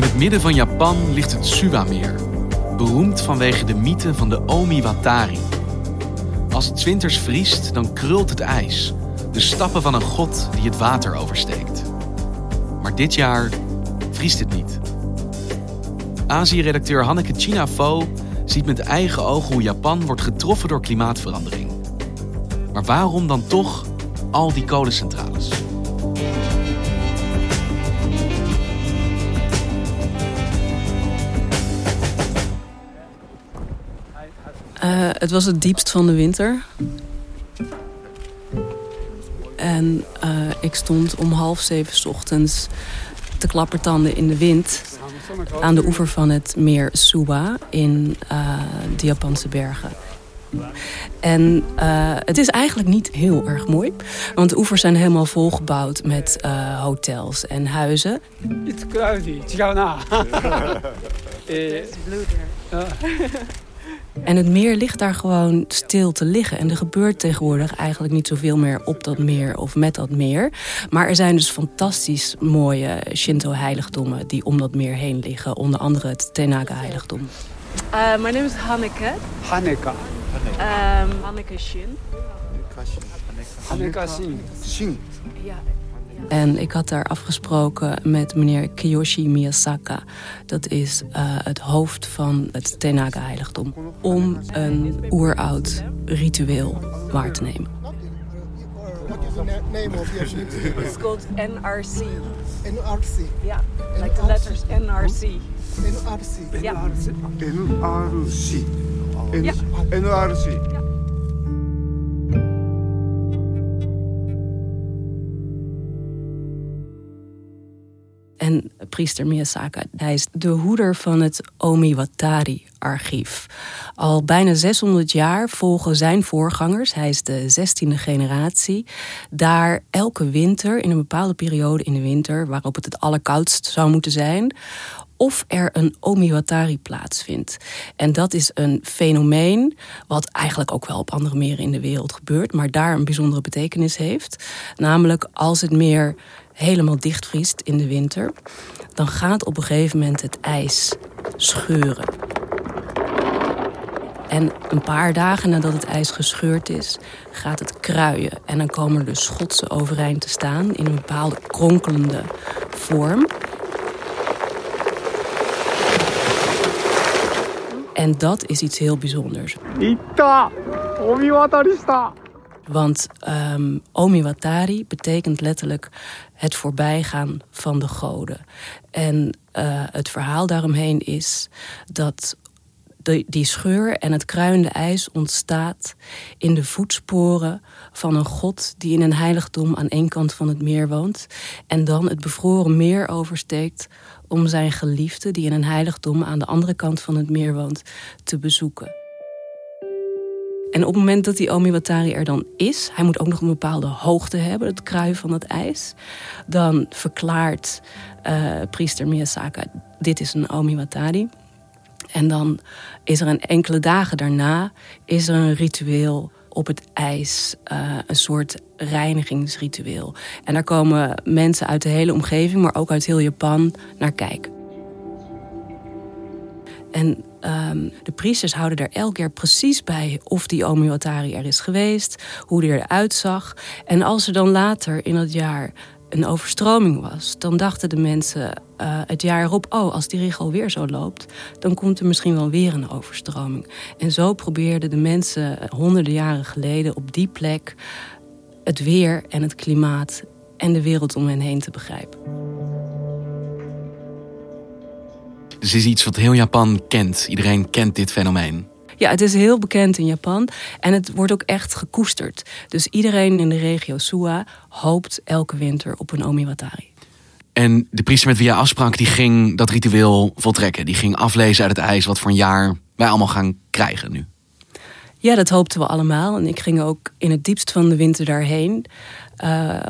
In het midden van Japan ligt het Suwa-meer, beroemd vanwege de mythe van de Omi-Watari. Als het winters vriest, dan krult het ijs, de stappen van een god die het water oversteekt. Maar dit jaar vriest het niet. Azië-redacteur Hanneke Chinafo ziet met eigen ogen hoe Japan wordt getroffen door klimaatverandering. Maar waarom dan toch al die kolencentrales? Het was het diepst van de winter. En uh, ik stond om half zeven 's ochtends te klappertanden in de wind... aan de oever van het meer Suwa in uh, de Japanse bergen. En het is eigenlijk niet heel erg mooi. Want de oevers zijn helemaal volgebouwd met hotels en huizen. It's cloudy. It's blue there. En het meer ligt daar gewoon stil te liggen. En er gebeurt tegenwoordig eigenlijk niet zoveel meer op dat meer of met dat meer. Maar er zijn dus fantastisch mooie Shinto-heiligdommen die om dat meer heen liggen. Onder andere het Tenaga-heiligdom. Uh, my name is Hanneke. Hanneke. Um, Hanneke Shin. Hanneke Shin. Shin. Ja. En ik had daar afgesproken met meneer Kiyoshi Miyasaka. Dat is uh, het hoofd van het Tenaga-heiligdom. Om een oeroud ritueel waar te nemen. It's called NRC. NRC. Yeah, like the letters NRC. NRC. Ja. NRC. Ja. NRC. En priester Miyasaka, hij is de hoeder van het Omiwatari-archief. Al bijna 600 jaar volgen zijn voorgangers, hij is de 16e generatie, daar elke winter, in een bepaalde periode in de winter, waarop het het allerkoudst zou moeten zijn, of er een Omiwatari plaatsvindt. En dat is een fenomeen wat eigenlijk ook wel op andere meren in de wereld gebeurt, maar daar een bijzondere betekenis heeft. Namelijk als het meer helemaal dichtvriest in de winter, dan gaat op een gegeven moment het ijs scheuren. En een paar dagen nadat het ijs gescheurd is, gaat het kruien. En dan komen de schotsen overeind te staan in een bepaalde kronkelende vorm. En dat is iets heel bijzonders. Ita! Want um, Omiwatari betekent letterlijk het voorbijgaan van de goden. En uh, het verhaal daaromheen is dat die scheur en het kruiende ijs ontstaat in de voetsporen van een god die in een heiligdom aan één kant van het meer woont en dan het bevroren meer oversteekt om zijn geliefde die in een heiligdom aan de andere kant van het meer woont te bezoeken. En op het moment dat die Omiwatari er dan is, hij moet ook nog een bepaalde hoogte hebben, het kruien van het ijs. Dan verklaart uh, priester Miyasaka, dit is een Omiwatari. En dan is er een enkele dagen daarna is er een ritueel op het ijs, uh, een soort reinigingsritueel. En daar komen mensen uit de hele omgeving, maar ook uit heel Japan naar kijken. En ehm, de priesters houden er elk jaar precies bij of die Omiwatari er is geweest, hoe die eruit zag. En als er dan later in het jaar een overstroming was, dan dachten de mensen eh, het jaar erop: oh, als die rigel weer zo loopt, dan komt er misschien wel weer een overstroming. En zo probeerden de mensen honderden jaren geleden op die plek het weer en het klimaat en de wereld om hen heen te begrijpen. Dus is iets wat heel Japan kent. Iedereen kent dit fenomeen. Ja, het is heel bekend in Japan en het wordt ook echt gekoesterd. Dus iedereen in de regio Suwa hoopt elke winter op een Omiwatari. En de priester met wie jij afsprak, die ging dat ritueel voltrekken. Die ging aflezen uit het ijs wat voor een jaar wij allemaal gaan krijgen nu. Ja, dat hoopten we allemaal. En ik ging ook in het diepst van de winter daarheen. Uh,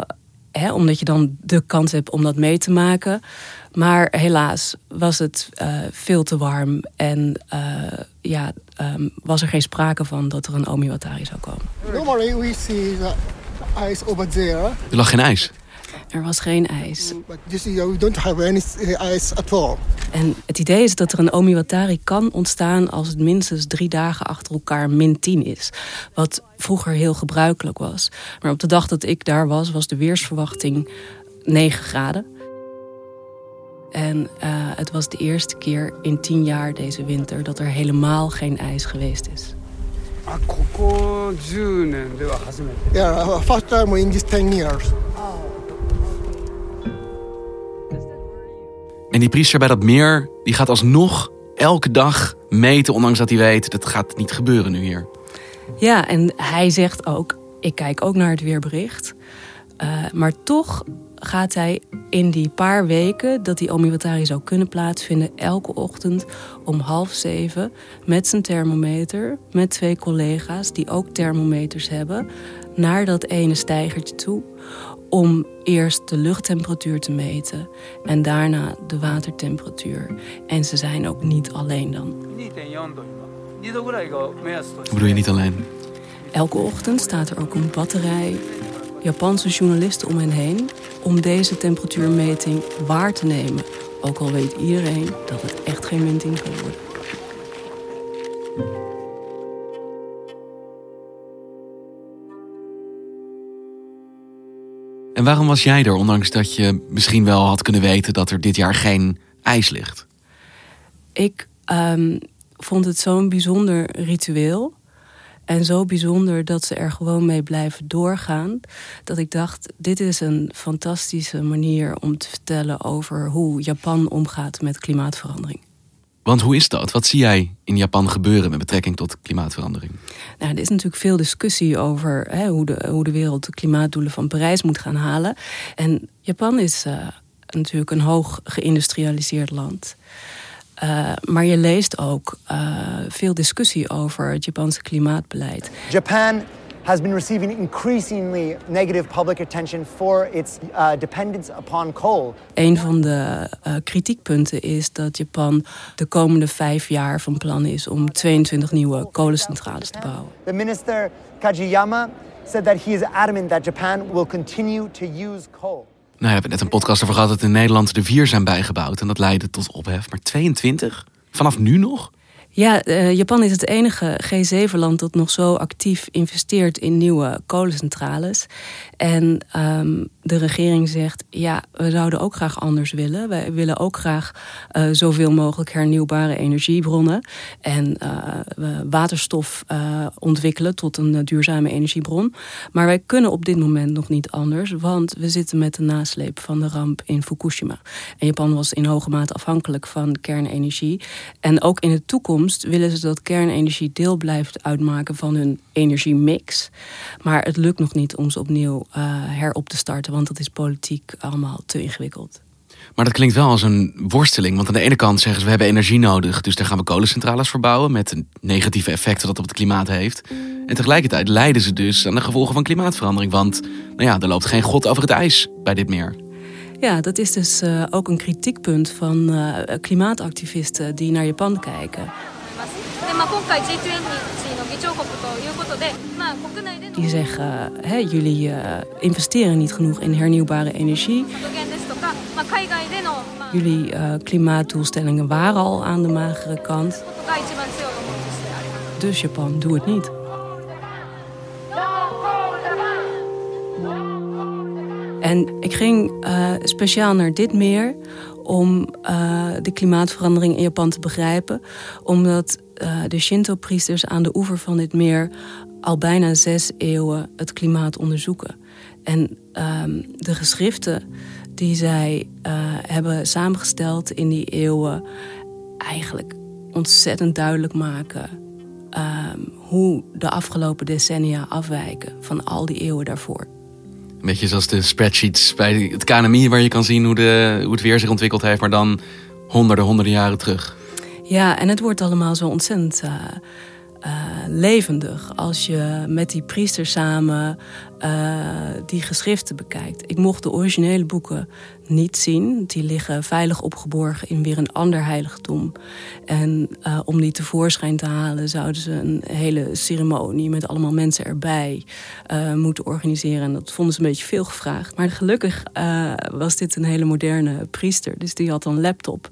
hè, omdat je dan de kans hebt om dat mee te maken. Maar helaas was het uh, veel te warm. En uh, ja, um, was er geen sprake van dat er een Omiwatari zou komen. Normally we see the ice over there. Er lag geen ijs. Er was geen ijs. Mm, eh, en het idee is dat er een omiwatari kan ontstaan als het minstens drie dagen achter elkaar min 10 is. Wat vroeger heel gebruikelijk was. Maar op de dag dat ik daar was, was de weersverwachting 9 graden. En eh, het was de eerste keer in 10 jaar deze winter dat er helemaal geen ijs geweest is. Ah, ja, first time in these 10 years. En die priester bij dat meer, die gaat alsnog elke dag meten, ondanks dat hij weet dat gaat niet gebeuren nu hier. Ja, en hij zegt ook: ik kijk ook naar het weerbericht. Uh, maar toch gaat hij in die paar weken dat die Omiwatari zou kunnen plaatsvinden, elke ochtend om half zeven met zijn thermometer, met twee collega's die ook thermometers hebben, naar dat ene stijgertje toe om eerst de luchttemperatuur te meten en daarna de watertemperatuur. En ze zijn ook niet alleen dan. Bedoel je niet alleen? Elke ochtend staat er ook een batterij Japanse journalisten om hen heen om deze temperatuurmeting waar te nemen. Ook al weet iedereen dat het echt geen munting kan worden. En waarom was jij er, ondanks dat je misschien wel had kunnen weten dat er dit jaar geen ijs ligt? Ik um, vond het zo'n bijzonder ritueel. En zo bijzonder dat ze er gewoon mee blijven doorgaan. Dat ik dacht, dit is een fantastische manier om te vertellen over hoe Japan omgaat met klimaatverandering. Want hoe is dat? Wat zie jij in Japan gebeuren met betrekking tot klimaatverandering? Nou, er is natuurlijk veel discussie over hè, hoe, de, hoe de wereld de klimaatdoelen van Parijs moet gaan halen. En Japan is uh, natuurlijk een hoog geïndustrialiseerd land. Uh, maar je leest ook uh, veel discussie over het Japanse klimaatbeleid. Japan has been receiving increasingly negative public attention for its uh, dependence upon coal. Een van de uh, kritiekpunten is dat Japan de komende vijf jaar van plan is om 22 nieuwe kolencentrales te bouwen. The minister Kajiyama said that he is adamant that Japan will continue to use coal. Nou, we hebben net een podcast over gehad dat in Nederland er vier zijn bijgebouwd. En dat leidde tot ophef. Maar 22? Vanaf nu nog? Ja, uh, Japan is het enige G7-land dat nog zo actief investeert in nieuwe kolencentrales. En um, de regering zegt, ja, we zouden ook graag anders willen. Wij willen ook graag uh, zoveel mogelijk hernieuwbare energiebronnen. En uh, waterstof ontwikkelen tot een duurzame energiebron. Maar wij kunnen op dit moment nog niet anders. Want we zitten met de nasleep van de ramp in Fukushima. En Japan was in hoge mate afhankelijk van kernenergie. En ook in de toekomst willen ze dat kernenergie deel blijft uitmaken van hun energiemix. Maar het lukt nog niet om ze opnieuw uh, herop te starten, want dat is politiek allemaal te ingewikkeld. Maar dat klinkt wel als een worsteling. Want aan de ene kant zeggen ze we hebben energie nodig, dus daar gaan we kolencentrales verbouwen met een negatieve effecten dat op het klimaat heeft. En tegelijkertijd lijden ze dus aan de gevolgen van klimaatverandering. Want nou ja, er loopt geen god over het ijs bij dit meer. Ja, dat is dus uh, ook een kritiekpunt van uh, klimaatactivisten die naar Japan kijken. Die zeggen, hè, jullie uh, investeren niet genoeg in hernieuwbare energie. jullie uh, klimaatdoelstellingen waren al aan de magere kant. Dus Japan, doe het niet. En ik ging uh, speciaal naar dit meer om uh, de klimaatverandering in Japan te begrijpen. Omdat uh, de Shinto-priesters aan de oever van dit meer al bijna zes eeuwen het klimaat onderzoeken. En um, de geschriften die zij uh, hebben samengesteld in die eeuwen eigenlijk ontzettend duidelijk maken um, hoe de afgelopen decennia afwijken van al die eeuwen daarvoor. Een beetje zoals de spreadsheets bij het KNMI, waar je kan zien hoe, de, hoe het weer zich ontwikkeld heeft, maar dan honderden, honderden jaren terug. Ja, en het wordt allemaal zo ontzettend uh, uh, levendig als je met die priester samen uh, die geschriften bekijkt. Ik mocht de originele boeken niet zien. Die liggen veilig opgeborgen in weer een ander heiligdom. En uh, om die tevoorschijn te halen zouden ze een hele ceremonie met allemaal mensen erbij uh, moeten organiseren. En dat vonden ze een beetje veel gevraagd. Maar gelukkig was dit een hele moderne priester. Dus die had een laptop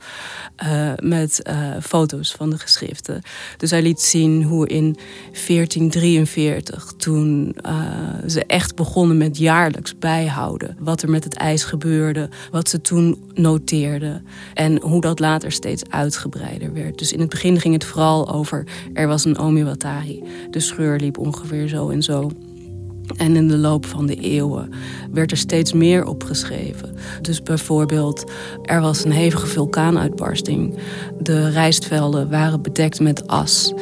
met foto's van de geschriften. Dus hij liet zien hoe in 1443, toen ze echt begonnen met jaarlijks bijhouden. Wat er met het ijs gebeurde, wat ze toen noteerden. En hoe dat later steeds uitgebreider werd. Dus in het begin ging het vooral over, er was een omiwatari. De scheur liep ongeveer zo en zo. En in de loop van de eeuwen werd er steeds meer opgeschreven. Dus bijvoorbeeld, er was een hevige vulkaanuitbarsting. De rijstvelden waren bedekt met as.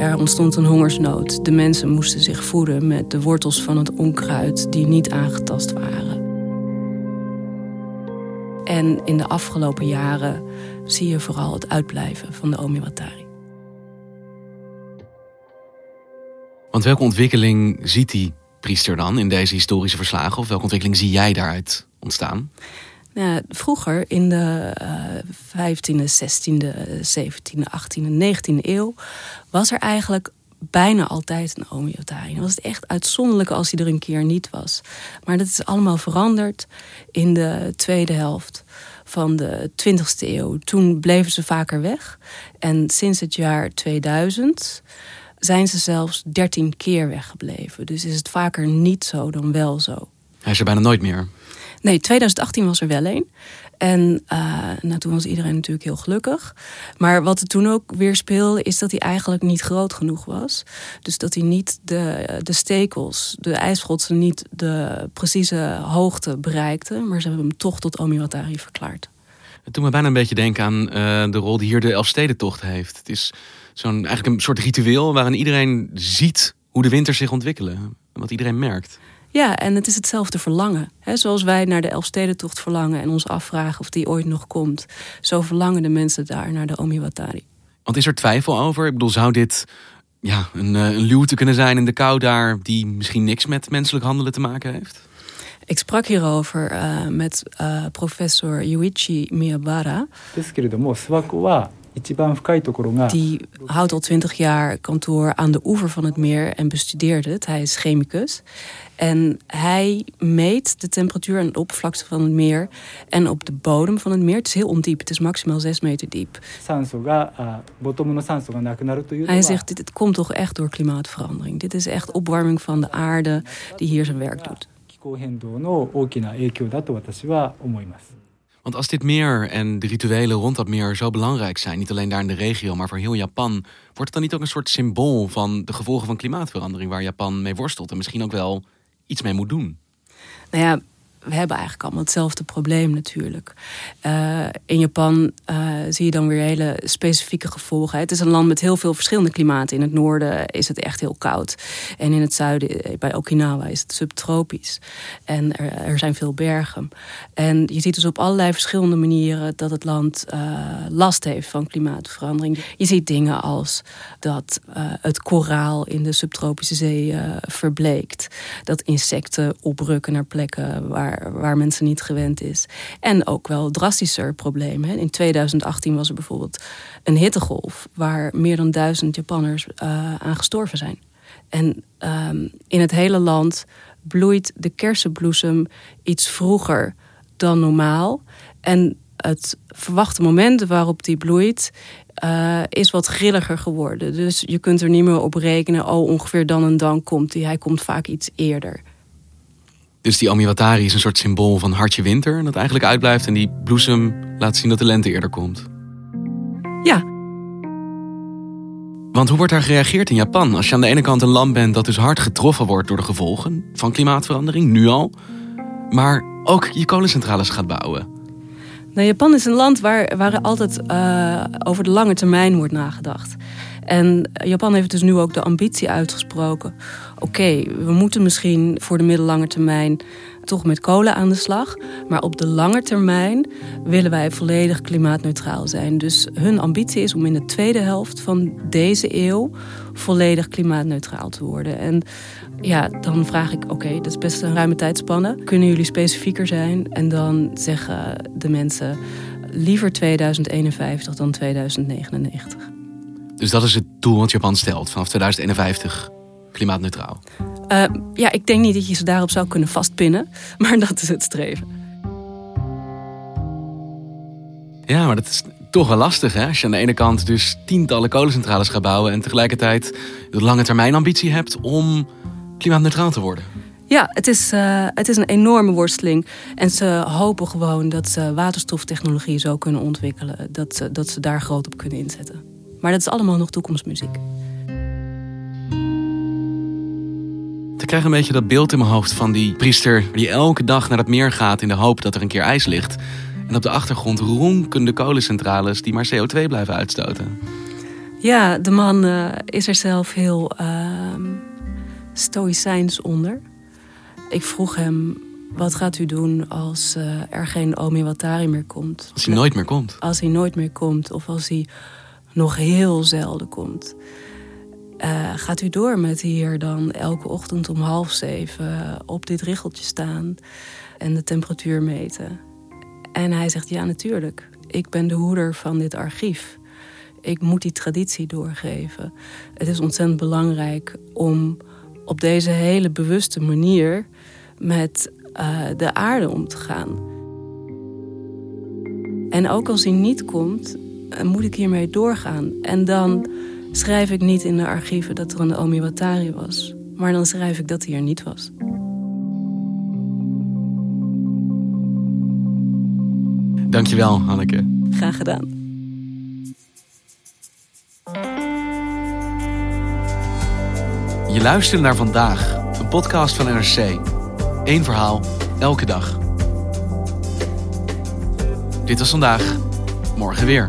Er ontstond een hongersnood. De mensen moesten zich voeden met de wortels van het onkruid die niet aangetast waren. En in de afgelopen jaren zie je vooral het uitblijven van de Omiwatari. Want welke ontwikkeling ziet die priester dan in deze historische verslagen? Of welke ontwikkeling zie jij daaruit ontstaan? Vroeger in de uh, 15e, 16e, 17e, 18e, 19e eeuw was er eigenlijk bijna altijd een omiotari. Dan was het echt uitzonderlijk als hij er een keer niet was. Maar dat is allemaal veranderd in de tweede helft van de 20e eeuw. Toen bleven ze vaker weg. En sinds het jaar 2000 zijn ze zelfs 13 keer weggebleven. Dus is het vaker niet zo dan wel zo. Hij is er bijna nooit meer. Nee, 2018 was er wel een. En uh, nou, toen was iedereen natuurlijk heel gelukkig. Maar wat er toen ook weer speelde, is dat hij eigenlijk niet groot genoeg was. Dus dat hij niet de, de stekels, de ijsschotsen, niet de precieze hoogte bereikte. Maar ze hebben hem toch tot Omiwatari verklaard. Het doet me bijna een beetje denken aan uh, de rol die hier de Elfstedentocht heeft. Het is zo'n eigenlijk een soort ritueel waarin iedereen ziet hoe de winters zich ontwikkelen. Wat iedereen merkt. Ja, en het is hetzelfde verlangen. He, zoals wij naar de Elfstedentocht verlangen en ons afvragen of die ooit nog komt. Zo verlangen de mensen daar naar de Omiwatari. Want is er twijfel over? Ik bedoel, zou dit ja, een, een luwte kunnen zijn in de kou daar... die misschien niks met menselijk handelen te maken heeft? Ik sprak hierover uh, met uh, professor Yuichi Miyabara. Die houdt al twintig jaar kantoor aan de oever van het meer en bestudeert het. Hij is chemicus. En hij meet de temperatuur en de oppervlakte van het meer en op de bodem van het meer. Het is heel ondiep, het is maximaal 6 meter diep. Hij zegt, dit het komt toch echt door klimaatverandering. Dit is echt opwarming van de aarde die hier zijn werk doet. Want als dit meer en de rituelen rond dat meer zo belangrijk zijn, niet alleen daar in de regio, maar voor heel Japan, wordt het dan niet ook een soort symbool van de gevolgen van klimaatverandering waar Japan mee worstelt en misschien ook wel iets mee moet doen? Nou ja, we hebben eigenlijk allemaal hetzelfde probleem natuurlijk. Uh, in Japan uh, zie je dan weer hele specifieke gevolgen. Het is een land met heel veel verschillende klimaten. In het noorden is het echt heel koud. En in het zuiden, eh, bij Okinawa, is het subtropisch. En er, er zijn veel bergen. En je ziet dus op allerlei verschillende manieren dat het land last heeft van klimaatverandering. Je ziet dingen als dat het koraal in de subtropische zee verbleekt. Dat insecten oprukken naar plekken waar waar, mensen niet gewend is. En ook wel drastischer problemen. In 2018 was er bijvoorbeeld een hittegolf waar meer dan duizend Japanners uh, aan gestorven zijn. En um, in het hele land bloeit de kersenbloesem iets vroeger dan normaal. En het verwachte moment waarop die bloeit, uh, is wat grilliger geworden. Dus je kunt er niet meer op rekenen, oh ongeveer dan en dan komt hij. Hij komt vaak iets eerder. Dus die Omiwatari is een soort symbool van hartje winter dat eigenlijk uitblijft en die bloesem laat zien dat de lente eerder komt. Ja. Want hoe wordt daar gereageerd in Japan als je aan de ene kant een land bent dat dus hard getroffen wordt door de gevolgen van klimaatverandering, nu al, maar ook je kolencentrales gaat bouwen? Nou, Japan is een land waar, waar altijd uh, over de lange termijn wordt nagedacht. En Japan heeft dus nu ook de ambitie uitgesproken. Oké, we moeten misschien voor de middellange termijn toch met kolen aan de slag. Maar op de lange termijn willen wij volledig klimaatneutraal zijn. Dus hun ambitie is om in de tweede helft van deze eeuw volledig klimaatneutraal te worden. En ja, dan vraag ik, oké, dat is best een ruime tijdspanne. Kunnen jullie specifieker zijn? En dan zeggen de mensen liever 2051 dan 2099. Dus dat is het doel wat Japan stelt, vanaf 2051 klimaatneutraal? Uh, ja, ik denk niet dat je ze daarop zou kunnen vastpinnen, maar dat is het streven. Ja, maar dat is toch wel lastig hè? Als je aan de ene kant dus tientallen kolencentrales gaat bouwen en tegelijkertijd de lange termijn ambitie hebt om klimaatneutraal te worden. Ja, het is, uh, het is een enorme worsteling. En ze hopen gewoon dat ze waterstoftechnologie zo kunnen ontwikkelen. Dat ze, dat ze daar groot op kunnen inzetten. Maar dat is allemaal nog toekomstmuziek. Ik krijg een beetje dat beeld in mijn hoofd van die priester die elke dag naar het meer gaat in de hoop dat er een keer ijs ligt. En op de achtergrond ronken de kolencentrales die maar CO2 blijven uitstoten. Ja, de man uh, is er zelf heel uh, stoïcijns onder. Ik vroeg hem, wat gaat u doen als uh, er geen Omiwatari meer komt? Als hij nooit meer komt? Als hij nooit meer komt of als hij nog heel zelden komt. Uh, gaat u door met hier dan elke ochtend om half zeven op dit richeltje staan en de temperatuur meten? En hij zegt: Ja, natuurlijk. Ik ben de hoeder van dit archief. Ik moet die traditie doorgeven. Het is ontzettend belangrijk om op deze hele bewuste manier met uh, de aarde om te gaan. En ook als hij niet komt, moet ik hiermee doorgaan. En dan schrijf ik niet in de archieven dat er een Omiwatari was. Maar dan schrijf ik dat hij er niet was. Dankjewel, Hanneke. Graag gedaan. Je luistert naar Vandaag, een podcast van NRC. Eén verhaal, elke dag. Dit was vandaag, morgen weer.